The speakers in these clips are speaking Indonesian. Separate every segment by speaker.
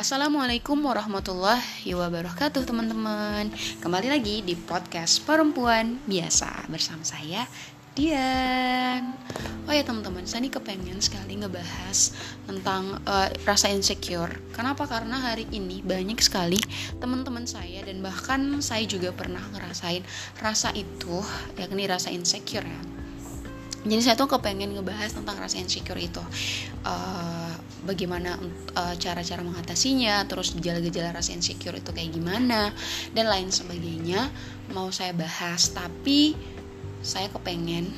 Speaker 1: Assalamualaikum warahmatullahi wabarakatuh teman-teman. Kembali lagi di podcast perempuan biasa Bersama saya Dian. Oh ya teman-teman, saya ini kepengen sekali ngebahas tentang uh, rasa insecure. Kenapa? Karena hari ini banyak sekali teman-teman saya Dan bahkan saya juga pernah ngerasain rasa itu Yakni rasa insecure ya jadi saya tuh kepengen ngebahas tentang rasa insecure itu. Uh, bagaimana uh, cara-cara mengatasinya terus gejala-gejala rasa insecure itu kayak gimana dan lain sebagainya mau saya bahas. Tapi saya kepengen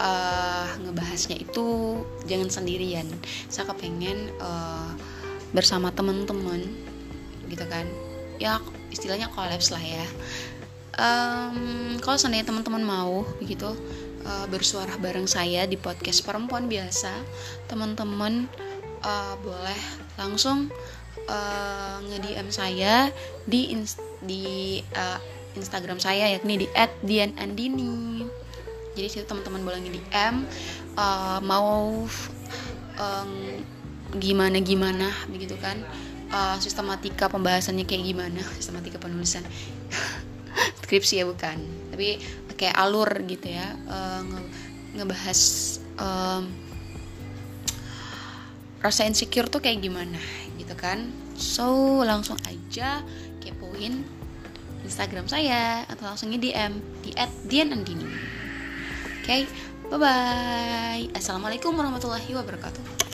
Speaker 1: uh, ngebahasnya itu jangan sendirian. Saya kepengen uh, bersama teman-teman gitu kan. Ya istilahnya kolaps lah ya. Um, kalau seandainya teman-teman mau begitu uh, bersuara bareng saya di podcast perempuan biasa. Teman-teman uh, boleh langsung uh, nge-DM saya di di uh, Instagram saya yakni di @dianandini. Jadi situ teman-teman boleh nge-DM uh, mau um, gimana gimana begitu kan? Uh, sistematika pembahasannya kayak gimana? Sistematika penulisan skripsi ya bukan tapi kayak alur gitu ya uh, nge ngebahas um, rasa insecure tuh kayak gimana gitu kan so langsung aja kepoin Instagram saya atau langsung di DM di @dianandini. Oke, okay, bye bye. Assalamualaikum warahmatullahi wabarakatuh.